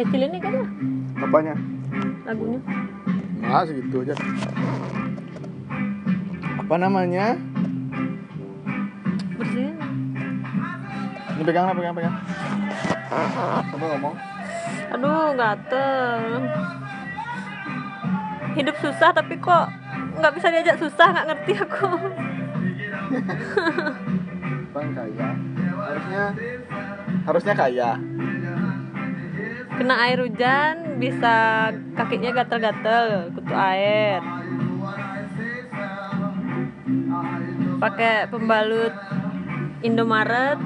kecil ini kan? Ya apanya? Lagunya. Nah segitu aja. Apa namanya? Bersihin. Ini pegang lah pegang pegang. Coba ngomong. Aduh gatel. Hidup susah tapi kok nggak bisa diajak susah? Nggak ngerti aku. Bang kaya? Harusnya harusnya kaya kena air hujan bisa kakinya gatel-gatel kutu air. Pakai pembalut Indomaret.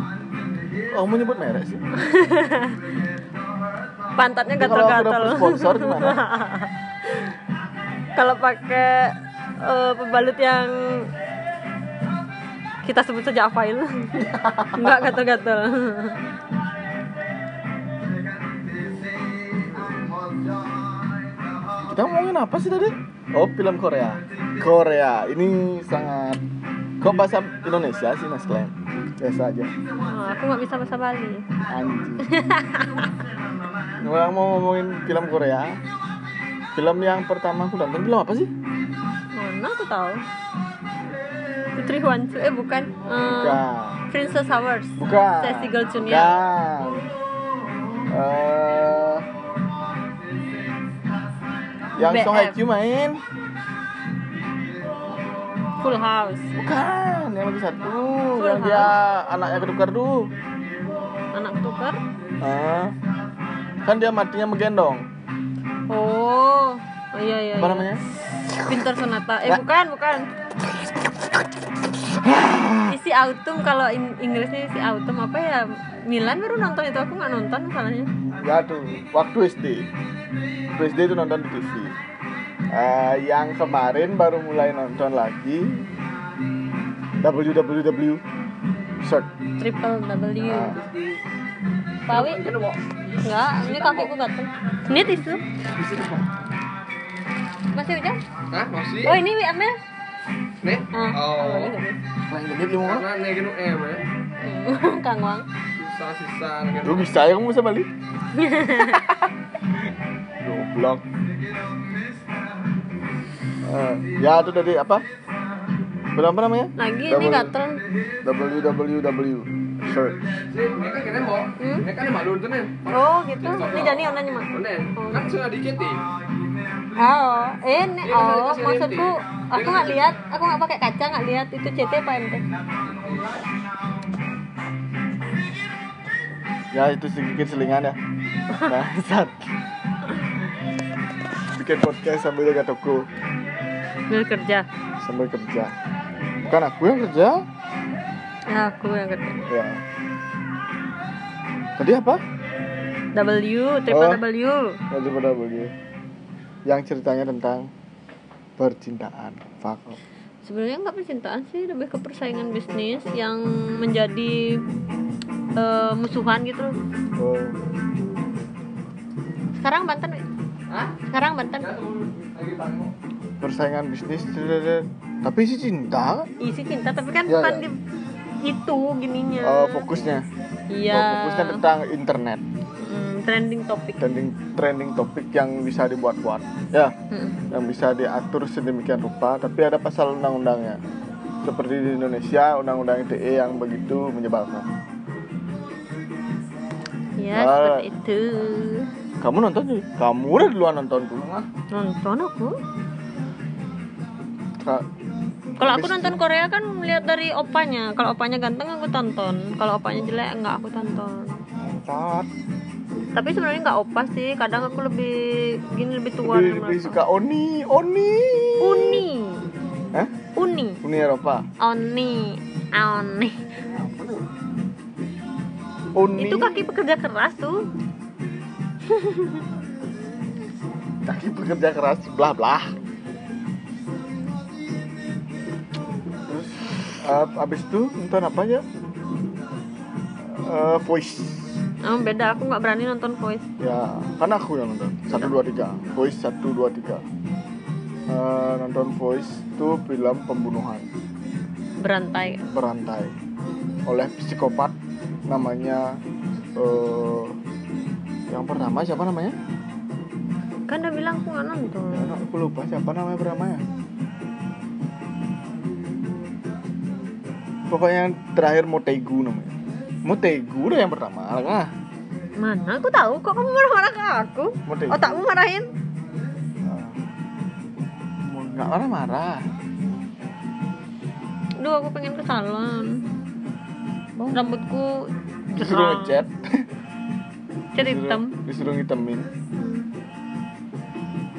Oh mau nyebut merek sih? Pantatnya gatel-gatel. sponsor gimana? Kalau pakai eh, pembalut yang kita sebut saja Avail nggak gatel-gatel kita ngomongin apa sih tadi? Oh film Korea. Korea. Ini sangat kok bahasa Indonesia sih Mas Glenn? Biasa aja. Oh, aku nggak bisa bahasa Bali. Anjing. Orang mau ngomongin film Korea. Film yang pertama aku nonton. Film apa sih? Mana aku tahu? Putri Huancu eh bukan. Eh, bukan Princess Hours bukan. Sassy Girl Junior. Bukan. Eh, yang. Song Hye Kyo main. Full House. Bukan yang lagi satu Full yang dia anaknya ketukar dulu anak tukar Ah. kan dia matinya menggendong. Oh oh iya iya apa iya. namanya? Pintar Sonata. Eh Nggak. bukan bukan. Isi autumn kalau in- Inggrisnya isi autumn apa ya? Milan baru nonton itu aku nggak nonton masalahnya. Ya tuh. Waktu SD waktu SD itu nonton di TV Eh, yang kemarin baru mulai nonton lagi www search triple W Ah. Pawi enggak ini kakiku gatel ini tisu masih hujan Hah, masih? oh ini Wi Amel Nih? ah Oh. Main gede lima. Karena nih gini bisa. Kang Wang Sisa-sisa nih. Lu bisa ya kamu bisa balik? Goblok. Eh, ya itu tadi apa? Film apa namanya? lagi ini W- gatel www search. Ini kan kena mau. Hmm? Ini kan malu tuh nih. oh gitu ini Jani onanya Onen. Kan sudah dikit nih. Oh, eh, Iya, oh, maksudku aku nggak lihat, aku nggak pakai kaca nggak lihat itu CT apa MT. Ya itu sedikit selingan ya. Bangsat. Bikin podcast sambil jaga toko, Bil kerja, sambil kerja. Bukan aku yang kerja. ya aku yang kerja. Ya. Tadi apa? W, triple Oh. W. Wajib W. Yang ceritanya tentang percintaan. Fuck. Sebenarnya nggak percintaan sih, lebih ke persaingan bisnis yang menjadi eh, musuhan gitu. loh. Oh. Sekarang Banten. Hah? sekarang Banten. Tanggung. Persaingan bisnis. Tapi sih cinta. Isi cinta, tapi kan Ya, bukan ya. di itu gininya. Oh, fokusnya. Iya. Oh, fokusnya tentang internet. Hmm, trending topik. Trending trending topik yang bisa dibuat-buat. Ya. Hmm. yang bisa diatur sedemikian rupa tapi ada pasal undang-undangnya seperti di Indonesia undang-undang ITE yang begitu menyebalkan Ya, Ah. seperti itu. Kamu nonton sih kamu udah duluan nonton tuh Nonton aku. Ka- Kalau aku nonton Korea kan melihat dari opanya. Kalau opanya ganteng aku tonton. Kalau opanya jelek enggak aku tonton. Bangsat. Tapi sebenarnya nggak opa sih. Kadang aku lebih gini lebih tua. lebih, lebih suka Oni Oni Uni. Hah? Uni. Uni Eropa Oni. Oni. Uni Itu kaki pekerja keras tuh. kaki pekerja keras terus uh, abis itu nonton apa aja Eh, voice Oh, beda. Aku nggak berani nonton voice. Ya, kan aku yang nonton. Satu dua tiga. Voice satu dua tiga. Eh, nonton Voice itu film pembunuhan Berantai. berantai oleh psikopat namanya eh Yang pertama siapa namanya? kan udah bilang aku nggak nonton Anak aku lupa siapa namanya pertamanya. Pokoknya yang terakhir Motegu namanya. Motegu udah yang pertama lah. mana aku tahu kok kamu marah-marah ke aku Motegu. otakmu marahin Mau- Nggak marah-marah. Duh aku pengen ke salon Rambutku ngecat. Cat hitam Disuruh, ngitemin.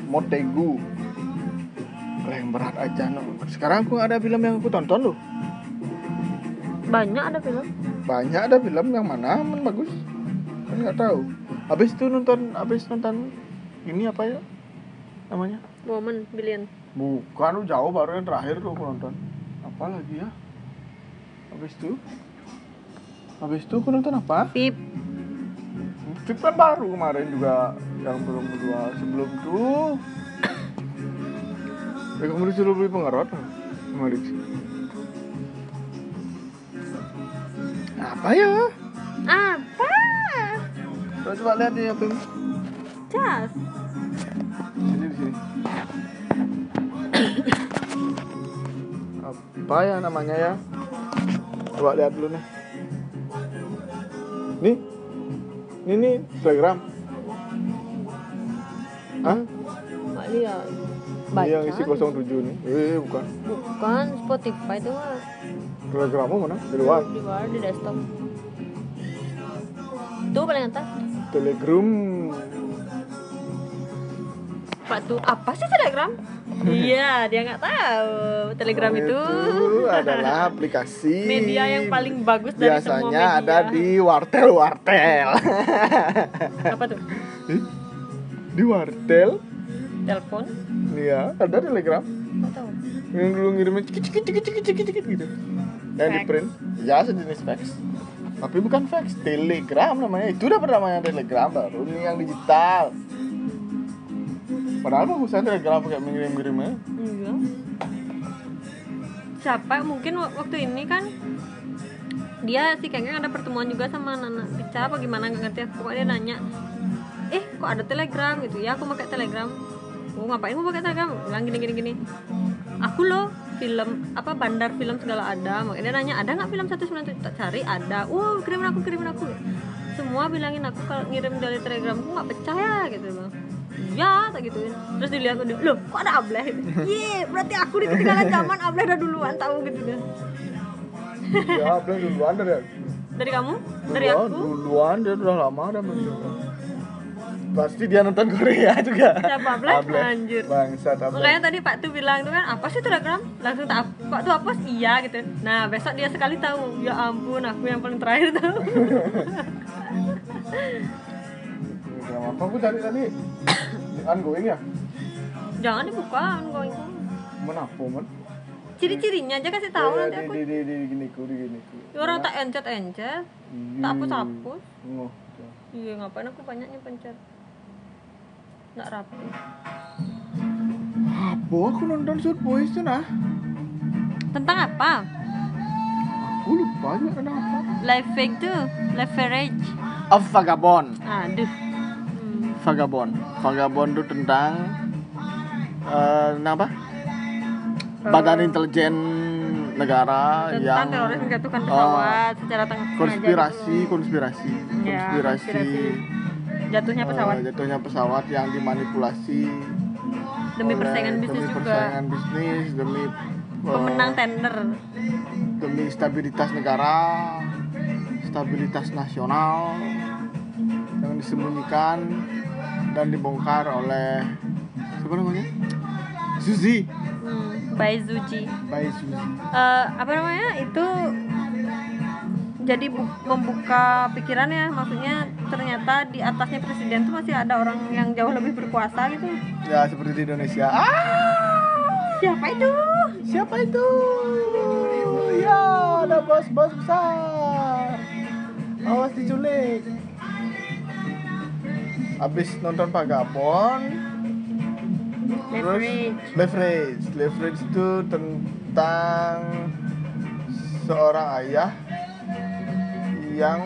Motegu. Lah yang berat aja no. Sekarang aku ada film yang aku tonton loh. Banyak ada film Banyak ada film yang mana men bagus. Kan nggak tahu. Habis itu nonton, habis nonton ini apa ya namanya? Woman Billion Bukan, lu jauh baru yang terakhir tuh aku nonton. Apa lagi ya? Habis itu? Habis itu aku nonton apa? Pip Fit kan baru kemarin juga yang belum kedua sebelum itu. Ya kamu disuruh beli pengerot kemarin. Apa ya? Apa? Coba, coba lihat nih apa. Jas Sini di sini. Apa ya namanya ya? Coba lihat dulu nih. Nih. Ini Telegram. Hah? Nggak lihat Ini yang isi 07 nih. Eh, bukan. Bukan Spotify itu mah Telegrammu mana? Di luar. di luar di desktop Tuh paling atas Telegram. Pak tuh apa sih Telegram? Iya, dia nggak tahu. Telegram Oh, itu, adalah aplikasi media yang paling bagus dari semua biasanya media. ada di wartel-wartel. apa tuh? di wartel? Telepon? Iya, ada telegram. Nggak tahu. Yang dulu ngirimnya cikit cikit cikit cikit cikit cikit gitu. Yang di print. Ya sejenis fax. Tapi bukan fax, telegram namanya. Itu udah pernah namanya telegram baru ini yang digital. Padahal bagusan telegram pakai mengirim-ngirimnya. Enggak. Siapa? Mungkin wak- waktu ini kan dia si Kengkeng ada pertemuan juga sama Nana Pica apa gimana nggak ngerti aku. Pokoknya dia nanya eh kok ada telegram? Gitu. Ya aku pakai telegram. Oh ngapain mau pakai telegram? Bilang gini gini gini. Aku loh film apa bandar film segala ada. Makanya dia nanya ada nggak film satu sembilan tak cari ada. Wow kirimin aku kirimin aku. Semua bilangin aku kalau ngirim dari telegram aku nggak percaya gitu. bang ya tak gituin terus dilihat dia loh kok ada ableh gitu iya berarti aku di ketinggalan zaman ableh udah duluan tahu gitu dia ya, belum duluan dari aku. dari kamu dari Duluan, aku Duluan dia udah lama udah menunjukkan. Pasti dia nonton Korea juga. Siapa, Ableh? Anjir. Bangsat Ableh. Makanya tadi Pak tuh bilang tuh kan apa sih telegram? Langsung tak Pak tuh apa? Iya gitu. Nah besok dia sekali tahu. Ya ampun aku yang paling terakhir tahu. Telegram apa aku cari tadi? Ongoing ya? Jangan dibuka ongoing. Menapa men? Ciri-cirinya aja kasih tahu Oh, ya, nanti aku. di, di, di, di gini ku, di gini ku. Ya, Orang tak encet encet. Tak hapus hapus. Ngoh. Iya ngapain aku banyaknya pencet. Nggak rapi. Apa aku nonton Shoot Boys tuh nah? Tentang apa? Aku lupa aja kenapa. Life fake tuh, life average. A Vagabond. Aduh. Vagabond. Vagabond itu tentang eh apa? Badan intelijen negara Tentang yang teroris menjatuhkan pesawat secara tengah sengaja konspirasi, gitu. konspirasi, Ya, konspirasi, konspirasi. Jatuhnya eh, pesawat jatuhnya pesawat yang dimanipulasi demi oleh- persaingan bisnis demi juga. persaingan bisnis, demi eh, Pemenang tender. demi stabilitas negara, stabilitas nasional yang disembunyikan dan dibongkar oleh siapa namanya? Suzy, Hmm, by Zuji. by Suzy. Eh, apa namanya? Itu jadi bu- membuka pikiran ya maksudnya ternyata di atasnya presiden tuh masih ada orang yang jauh lebih berkuasa gitu Ya seperti di Indonesia. Ah, siapa itu siapa itu? Ya, ada bos-bos besar. Awas diculik. Habis nonton Vagabond, leverage Leverage. Leverage itu tentang seorang ayah yang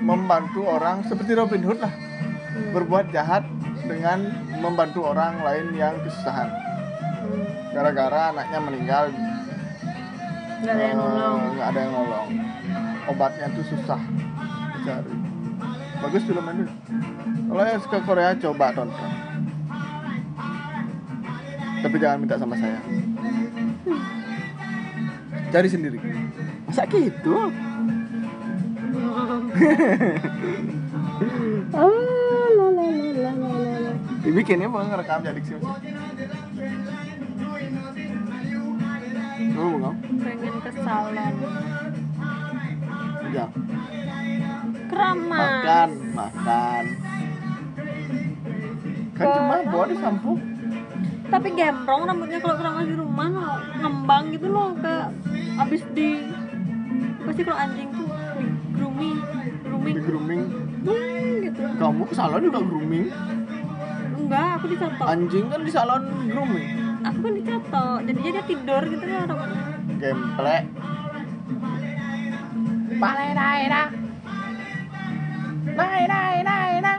membantu orang seperti Robin Hood lah Hmm. berbuat jahat dengan membantu orang lain yang kesusahan Hmm. gara-gara anaknya meninggal Nggak ada yang eh, nolong. nggak ada yang nolong obatnya tuh susah dicari. Bagus film ini. Kalau yang suka Korea coba tonton. Tapi jangan minta sama saya. Cari sendiri. Masa gitu? Ah, dibikinnya mau ngerekam jadi sih Oh, mau pengen ke salon Ya, keramas makan, makan. Kan cuma bawa di sampo. tapi gembrong rambutnya kalau keramas di rumah loh ngembang gitu loh kayak abis di pasti kalau anjing tuh di grooming grooming Di grooming. Hmm, gitu Kamu ke salon juga grooming. enggak aku dicatok Anjing kan di salon grooming. aku kan dicatok jadinya dia tidur gitu loh rambutnya Gemplek. Palai daerah. Nai nai.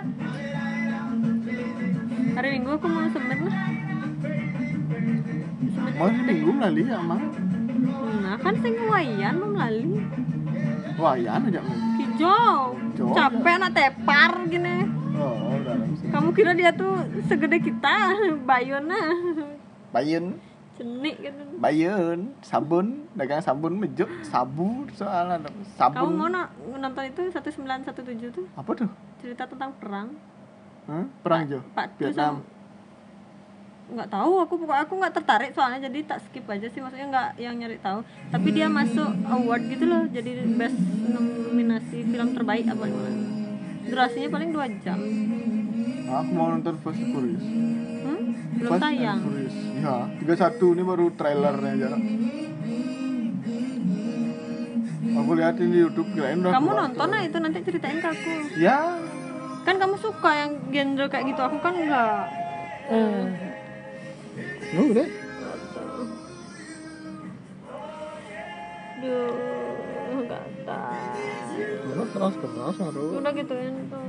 hari minggu aku mau semen lah Mau minggu lali ya mang. nah kan sing wayan mau lali Wayan aja Hijau. capek anak tepar gini Oh, sih. kamu kira dia tuh segede kita bayona Bayun, cenik gitu bayun, sabun, dagang sabun mejuk, sabu soalnya sabun. kamu mau no- nonton itu 1917 tuh Apa tuh? cerita tentang perang Hah? Perang Jo? Pak Vietnam. nggak tahu aku pokoknya aku nggak tertarik soalnya jadi tak skip aja sih maksudnya nggak yang nyari tahu tapi dia masuk award gitu loh jadi best nominasi film terbaik apa gimana durasinya paling dua jam Aku mau nonton Fast Furious. Hmm? belum Fast and tayang. Ya, 31 ini baru trailernya aja. Aku liatin di YouTube kirain udah kamu nonton lah itu nanti ceritain ke aku Ya. kan kamu suka yang genre kayak gitu aku kan enggak Nu udah. Duh, gatal. Udah keras keras aduh. Udah gituin tuh.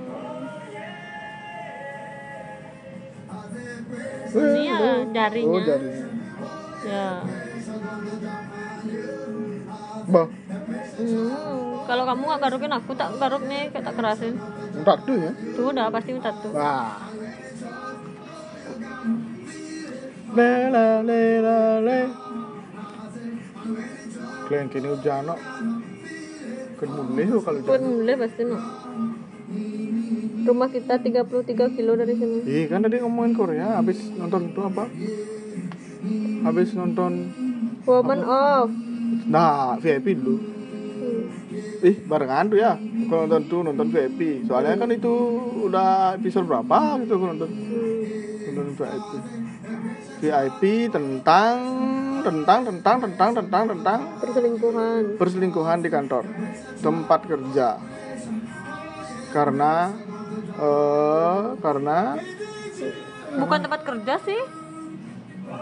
Ini ya jarinya. Oh, jarinya. Ya. Bah, Hmm, kalau kamu nggak garukin aku tak garuk nih, kayak tak kerasin. entar tuh ya. Tuh udah pasti minta tuh. Wah. Le le le le le. Kalian kini hujan no. Kan mulai kalau hujan. mulai pasti no. Rumah kita 33 kilo dari sini. Iya kan tadi ngomongin Korea, habis nonton itu apa? Habis nonton Woman of. Nah, VIP dulu. Hmm. Ih, barengan tuh ya. Kalau nonton tuh nonton VIP. Soalnya kan itu udah episode berapa gitu aku nonton. Hmm. Nonton VIP. VIP tentang tentang tentang tentang tentang tentang Perselingkuhan. perselingkuhan di kantor tempat kerja. Karena eh karena Bukan tempat kerja sih.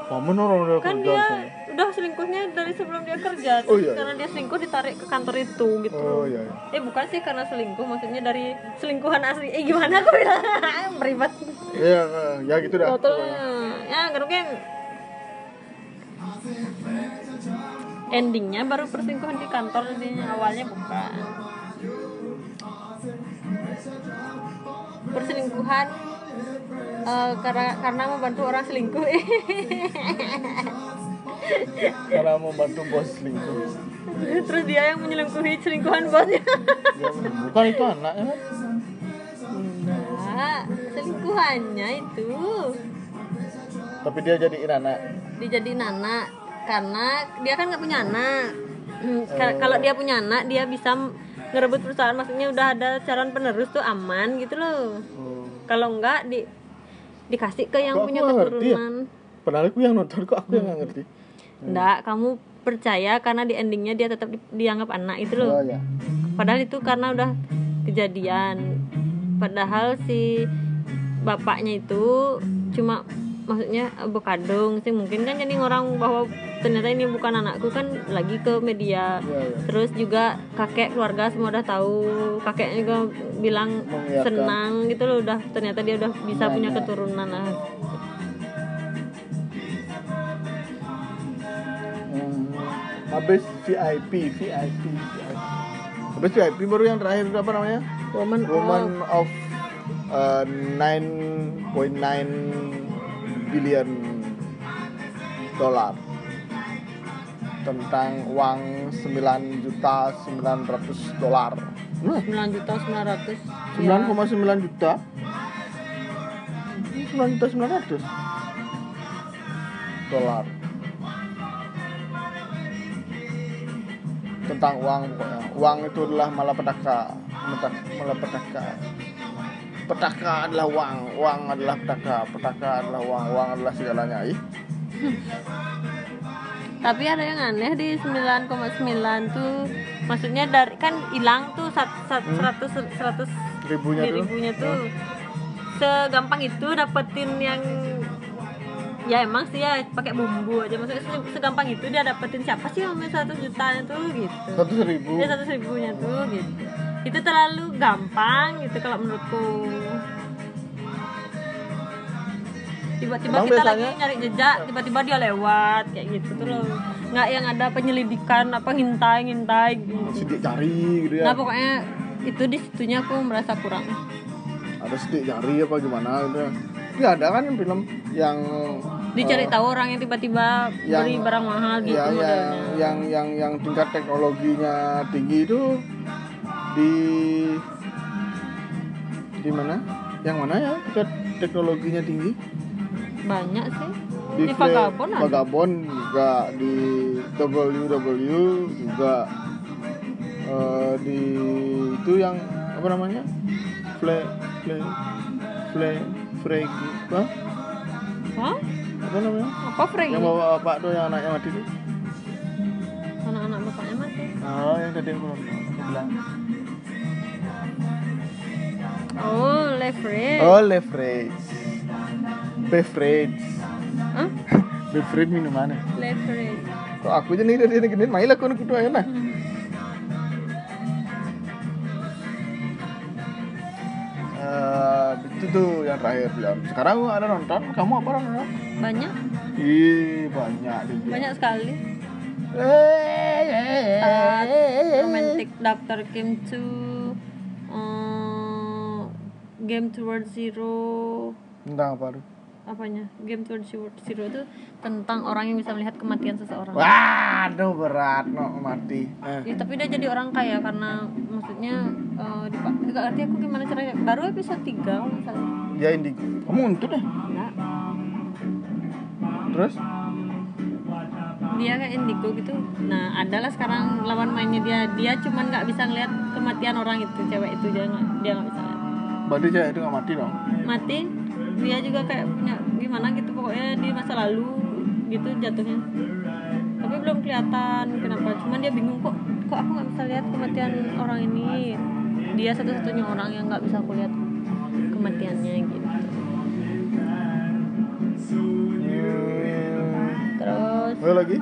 Kamu orang udah Kan dia udah selingkuhnya dari sebelum dia kerja. Oh, Terus iya. Karena dia selingkuh ditarik ke kantor itu gitu. Oh iya. iya. Eh bukan sih karena selingkuh, maksudnya dari selingkuhan asli. Eh gimana aku bilang? Beribad. Iya, ya gitu dah. Totalnya. Ya garuknya endingnya baru perselingkuhan di kantor jadinya awalnya bukan perselingkuhan eh, karena karena membantu orang selingkuh Karena mau bantu bos selingkuh. terus dia yang menyelingkuhi selingkuhan bosnya Ya, bukan itu anaknya kan? enggak selingkuhannya itu Tapi dia jadiin anak. dijadiin anak karena dia kan nggak punya anak Hmm, ka- kalau dia punya anak dia bisa ngerebut perusahaan maksudnya udah ada calon penerus tuh aman gitu loh Oh. kalau enggak di dikasih ke yang aku punya ya? keturunan Padahal aku yang nonton kok aku yang nggak ngerti. enggak kamu percaya karena di endingnya dia tetap di- dianggap anak itu loh Oh ya. padahal itu karena udah kejadian padahal si bapaknya itu cuma maksudnya eh, berkadung sih mungkin kan jadi orang bahwa ternyata ini bukan anakku kan lagi ke media. Iya, iya. terus juga kakek keluarga semua udah tahu kakeknya juga bilang Mengiyakan. senang gitu loh udah ternyata dia udah bisa Iya, punya keturunan lah. Hmm, habis VIP VIP VIP habis VIP baru yang terakhir itu apa namanya? Woman, Woman of of uh, 9.9 billion dolar. Tentang uang 9 juta 900 dolar. Nah, 9 juta 900 9,9 juta. 9 juta 900 dolar. Tentang uang pokoknya. Uang itu adalah malapetaka malapetaka petaka adalah uang uang adalah petaka petaka adalah uang uang adalah segalanya ih. Tapi ada yang aneh di 9,9 tuh. Maksudnya dari kan hilang tuh sat- sat- Hmm. 100 100 ribunya di tuh? ribunya tuh. Segampang itu dapetin yang ya emang sih ya pakai bumbu aja. Maksudnya se- segampang itu dia dapetin siapa sih yang main satu juta itu gitu. Seratus ribu. Dia satu ribunya tuh gitu itu terlalu gampang gitu kalau menurutku. Tiba-tiba Emang kita biasanya- lagi nyari jejak tiba-tiba dia lewat kayak gitu tuh loh nggak yang ada penyelidikan apa ngintai ngintai gitu. sidik jari gitu ya? Nah pokoknya itu di situnya aku merasa kurang. Ada sidik jari apa gimana gitu nggak ada kan film yang dicari eh, tahu orang yang tiba-tiba yang- beli barang mahal gitu ya, yang, yang yang yang tingkat teknologinya tinggi itu di di mana? Yang mana ya? Tingkat teknologinya tinggi. Banyak sih. Di, di, Vagabond ada? Vagabond juga di WW juga. Eh, di itu yang apa namanya? Fle Fle Fle Fregi apa? Hah? apa namanya? Apa Frey yang bawa bapak tuh yang anaknya mati tuh. Anak-anak bapaknya mati? Oh yang tadi aku bilang oh leverage oh leverage beverage Hah? beverage minumannya leverage kok aku aja nih dari gini. Main lah aku kudu aja nah Eh, itu tuh yang terakhir film sekarang ada nonton. Kamu apa nonton? Banyak. Ih banyak dia. banyak sekali. Eh, eh, Tat, eh, romantic Dr. Kim 2 eh, Game Towards Zero. Tentang apa tuh apanya? Game Towards Zero itu tentang orang yang bisa melihat kematian seseorang. Waduh berat no mati. Eh. Ya, tapi dia jadi orang kaya karena maksudnya eh, di, nggak ngerti aku gimana caranya. Baru episode 3 kalau nggak salah. Ya indigo kamu untuk deh Nggak. terus? Dia kayak indigo gitu. Nah adalah sekarang lawan mainnya dia. Dia cuman nggak bisa ngeliat kematian orang itu cewek itu. Dia nggak dia nggak bisa berarti cewek itu gak mati dong? Mati. Dia juga kayak punya gimana gitu pokoknya di masa lalu gitu jatuhnya. Tapi belum kelihatan kenapa. Cuman dia bingung kok kok aku nggak bisa lihat kematian orang ini? Dia satu-satunya orang yang nggak bisa aku lihat kematiannya gitu. Terus Ayo lagi.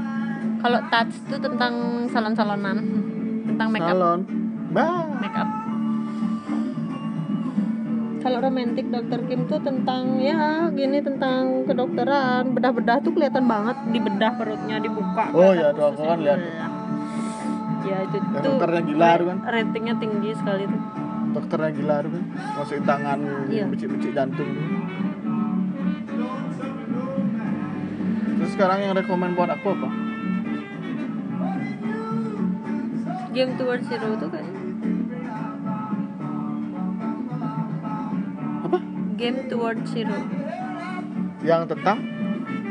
kalau touch itu tentang salon-salonan tentang make up salon. Bah make up kalau romantic dokter Kim tuh tentang ya gini tentang kedokteran bedah-bedah tuh kelihatan banget di bedah perutnya dibuka Oh, ya, tuh, aku ususnya. kan lihat. ya itu Yang tuh dokternya gila kan. ratingnya tinggi sekali tuh dokternya gila tuh kan masukin tangan Iya. becik-becik jantung tuh. terus sekarang yang rekomen buat aku apa game towards zero tuh kayak game towards zero. Yang tentang?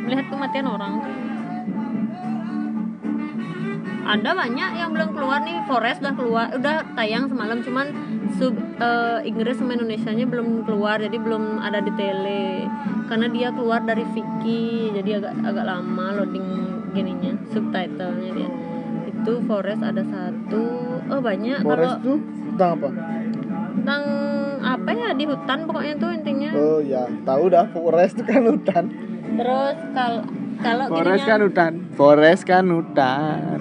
Melihat kematian orang. Ada banyak yang belum keluar nih. Forest udah keluar udah tayang semalam. Cuman sub eh, Inggris sama Indonesia nya belum keluar. Jadi belum ada di tele karena dia keluar dari Viki jadi agak agak lama loading gininya subtitlenya dia. Itu Forest ada satu. Oh banyak Forest kalau tuh tentang apa? Tentang apa ya di hutan pokoknya tuh intinya oh ya tahu dah Forest itu kan hutan terus kalau kalau Forest ininya- kan hutan. Forest kan hutan.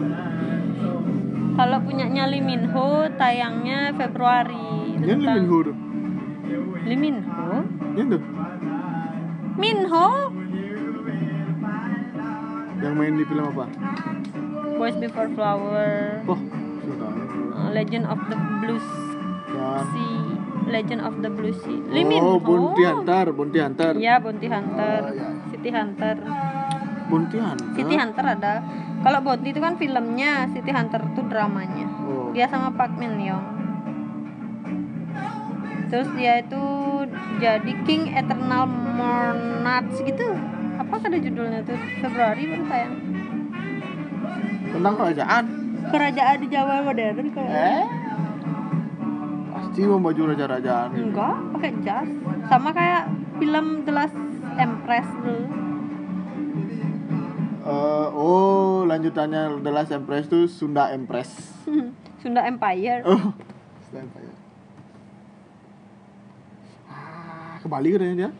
kalau punyanya Lee Min Ho tayangnya Februari Yang Lee Min Ho tuh. Lee Min Ho Yang tuh. Min Ho Yang main di film apa? Boys Before Flower Oh, Legend of the Blue Kan. Sea Legend of the Blue Sea Lee Min Oh, Ho Bounty Hunter, Bounty Hunter. Iya Bounty Hunter Oh, iya. City Hunter Bounty Hunter. City Hunter ada kalau Bounty itu kan filmnya City Hunter itu dramanya Oh. dia sama Park Min Young terus dia itu jadi King Eternal Monarchs gitu apa ada judulnya tuh Februari baru tayang Tentang kerajaan. kerajaan di Jawa modern kayak Eh? Pasti membaju raja-rajaan. enggak pakai jas sama kayak film The Last Empress dulu Eh, oh, lanjutannya The Last Empress tuh Sunda Empress. Sunda Empire Oh, Sunda Empire. Ah, ke Bali katanya dia.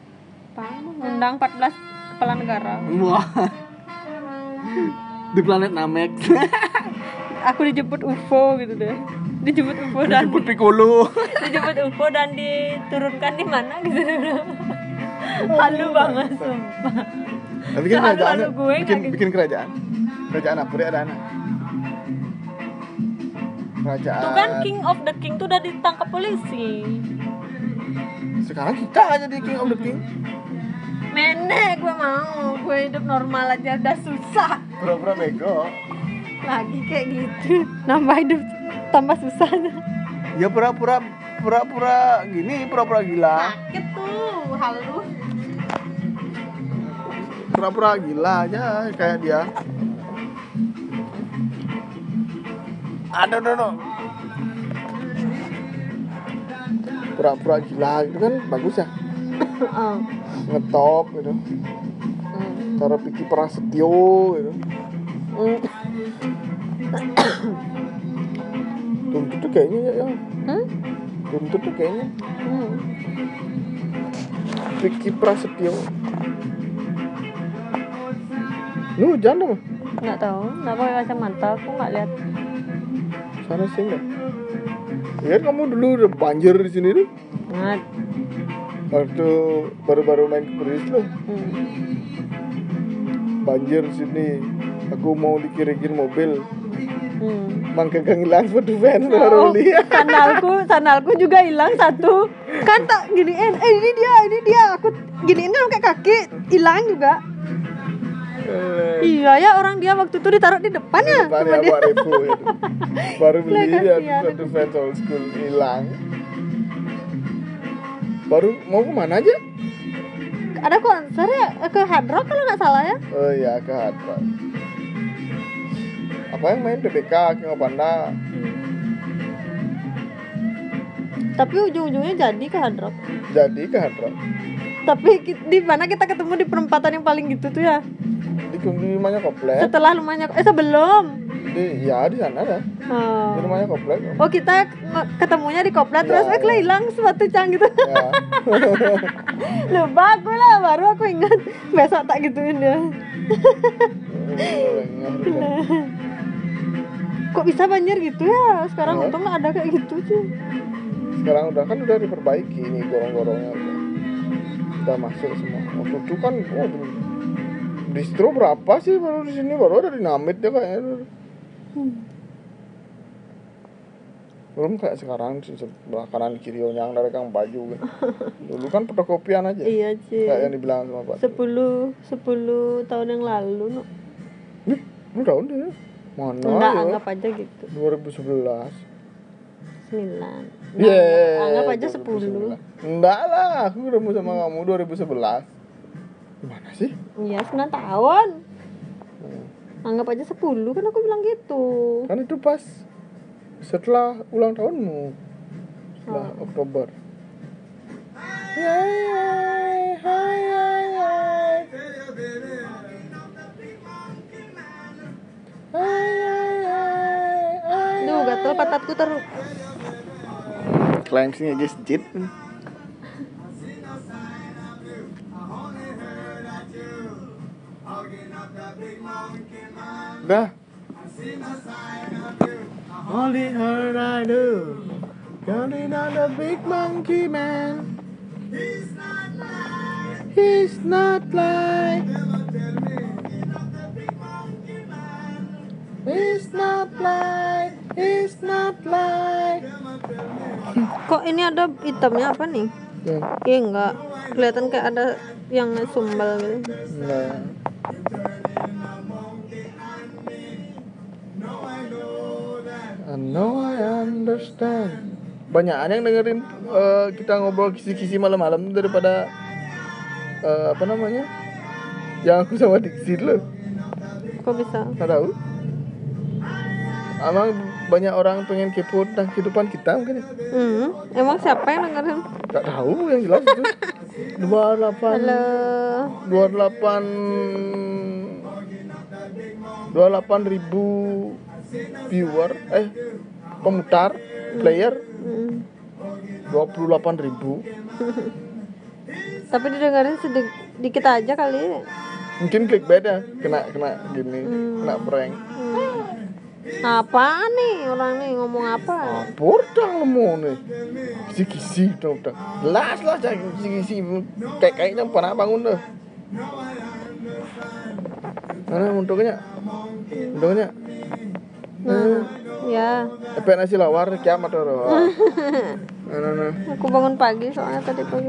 Pang, undang 14 kepala negara Wah. di planet Namek. aku dijemput UFO gitu deh dijemput UFO dan Jemput Piccolo. dijemput UFO dan diturunkan di mana gitu halu banget sumpah Nah, bikin Soal kerajaan. lalu gue bikin, nggak- bikin kerajaan. Kerajaan apa? Dia ada anak. Kerajaan. tuh kan King of the King tuh udah ditangkap polisi Sekarang kita aja di King of the King. menek gue mau gue hidup normal aja udah susah Pura-pura bego. lagi kayak gitu nambah hidup tambah susah Ya pura-pura pura-pura gini, pura-pura gila. sakit tuh halu Pura-pura gila aja kayak dia. Ada no, no. Pura-pura gila itu kan bagus ya. Ah. Ngetop gitu. Hmm. Cara pikir prasetyo gitu. Hmm. Tuntut tuh kayaknya ya, ya. Hmm? Tuntut tuh kayaknya Hmm. Vicky Prasetyo. Lu hujan dong, nggak tahu nggak pakai kacamata aku nggak lihat sana sih enggak. Ya kamu dulu udah banjir di sini tuh. nggak Waktu baru-baru main ke Paris lo, hmm. banjir di sini. Aku mau dikirikin mobil, Hmm. Mang kagak hilang sepatu fans baru lihat. sandalku sandalku juga hilang satu kan tak giniin eh ini dia ini dia aku giniin kan pakai kaki hilang juga Eh, iya ya orang dia waktu itu ditaruh di depan ya Depan ya dia Revo itu. Baru beli dia kasihan. sepatu fans old school hilang. Baru mau ke mana aja? ada konser ya ke Hard Rock kalau nggak salah ya Oh iya ke Hard Rock. Apa yang main PBK King of Panda? tapi ujung-ujungnya jadi ke Hard Rock Jadi ke Hard Rock. tapi di mana kita ketemu di perempatan yang paling gitu tuh ya Di di rumahnya komplek. setelah rumahnya eh sebelum Di ya di sana ada. oh, Di rumahnya komplek. oh kita ketemunya di koplet Iya, terus eh iya. hilang sepatu cang gitu Ya. lupa aku lah baru aku ingat besok tak gituin dia kok bisa banjir gitu ya sekarang Iya. untung nggak ada kayak gitu sih Sekarang udah kan udah diperbaiki nih gorong-gorongnya udah. Udah masuk semua. Waktu itu kan oh, distro berapa sih baru di sini baru ada dinamit ya kayaknya. Hmm. Belum kayak sekarang sebelah kanan kiri yang dari kang baju kan. Dulu kan fotokopian aja. iya sih Kayak yang dibilang sama Pak. sepuluh sepuluh tahun yang lalu no. Lu tahun deh. Mana enggak ya? anggap aja gitu 2011. sembilan Yeay, anggap aja sepuluh 2011. Enggak lah, aku ketemu sama kamu 2011. Gimana sih? iya sembilan tahun Hmm. anggap aja sepuluh kan aku bilang gitu Kan itu pas setelah ulang tahunmu. Setelah Oh. Oktober. Hai, hai, hai. Duh, gatel patatku ter. Climbsnya aja sedikit. Dah. Only her I do. Only not the big monkey man. He's not like. He's not like. He's not like. kok ini ada hitamnya apa nih Ya, iya enggak kelihatan kayak ada yang sumbal gitu nah. I know I understand. Banyak yang dengerin eh, kita ngobrol kisi-kisi malam-malam daripada eh, apa namanya? Yang aku sama Dixie dulu. kok bisa Nggak tahu. Emang banyak orang pengen kepo tentang kehidupan kita mungkin ya? hmm. emang siapa yang dengerin Gak tahu yang jelas itu. 28 halo 28 28 ribu viewer eh pemutar player Hmm. 28 ribu tapi didengerin sedikit aja kali mungkin clickbait ya kena kena gini Hmm. kena prank apa nih? Orang nih ngomong apa? Apa dah lemu nih. Kisi-kisi dong dah jelas lah cak kisi-kisi kayak kayaknya pernah bangun dah mana untungnya untungnya nah ya. Efek nasi lawar kiamat orang. Nah, nah, nah. aku bangun pagi soalnya tadi pagi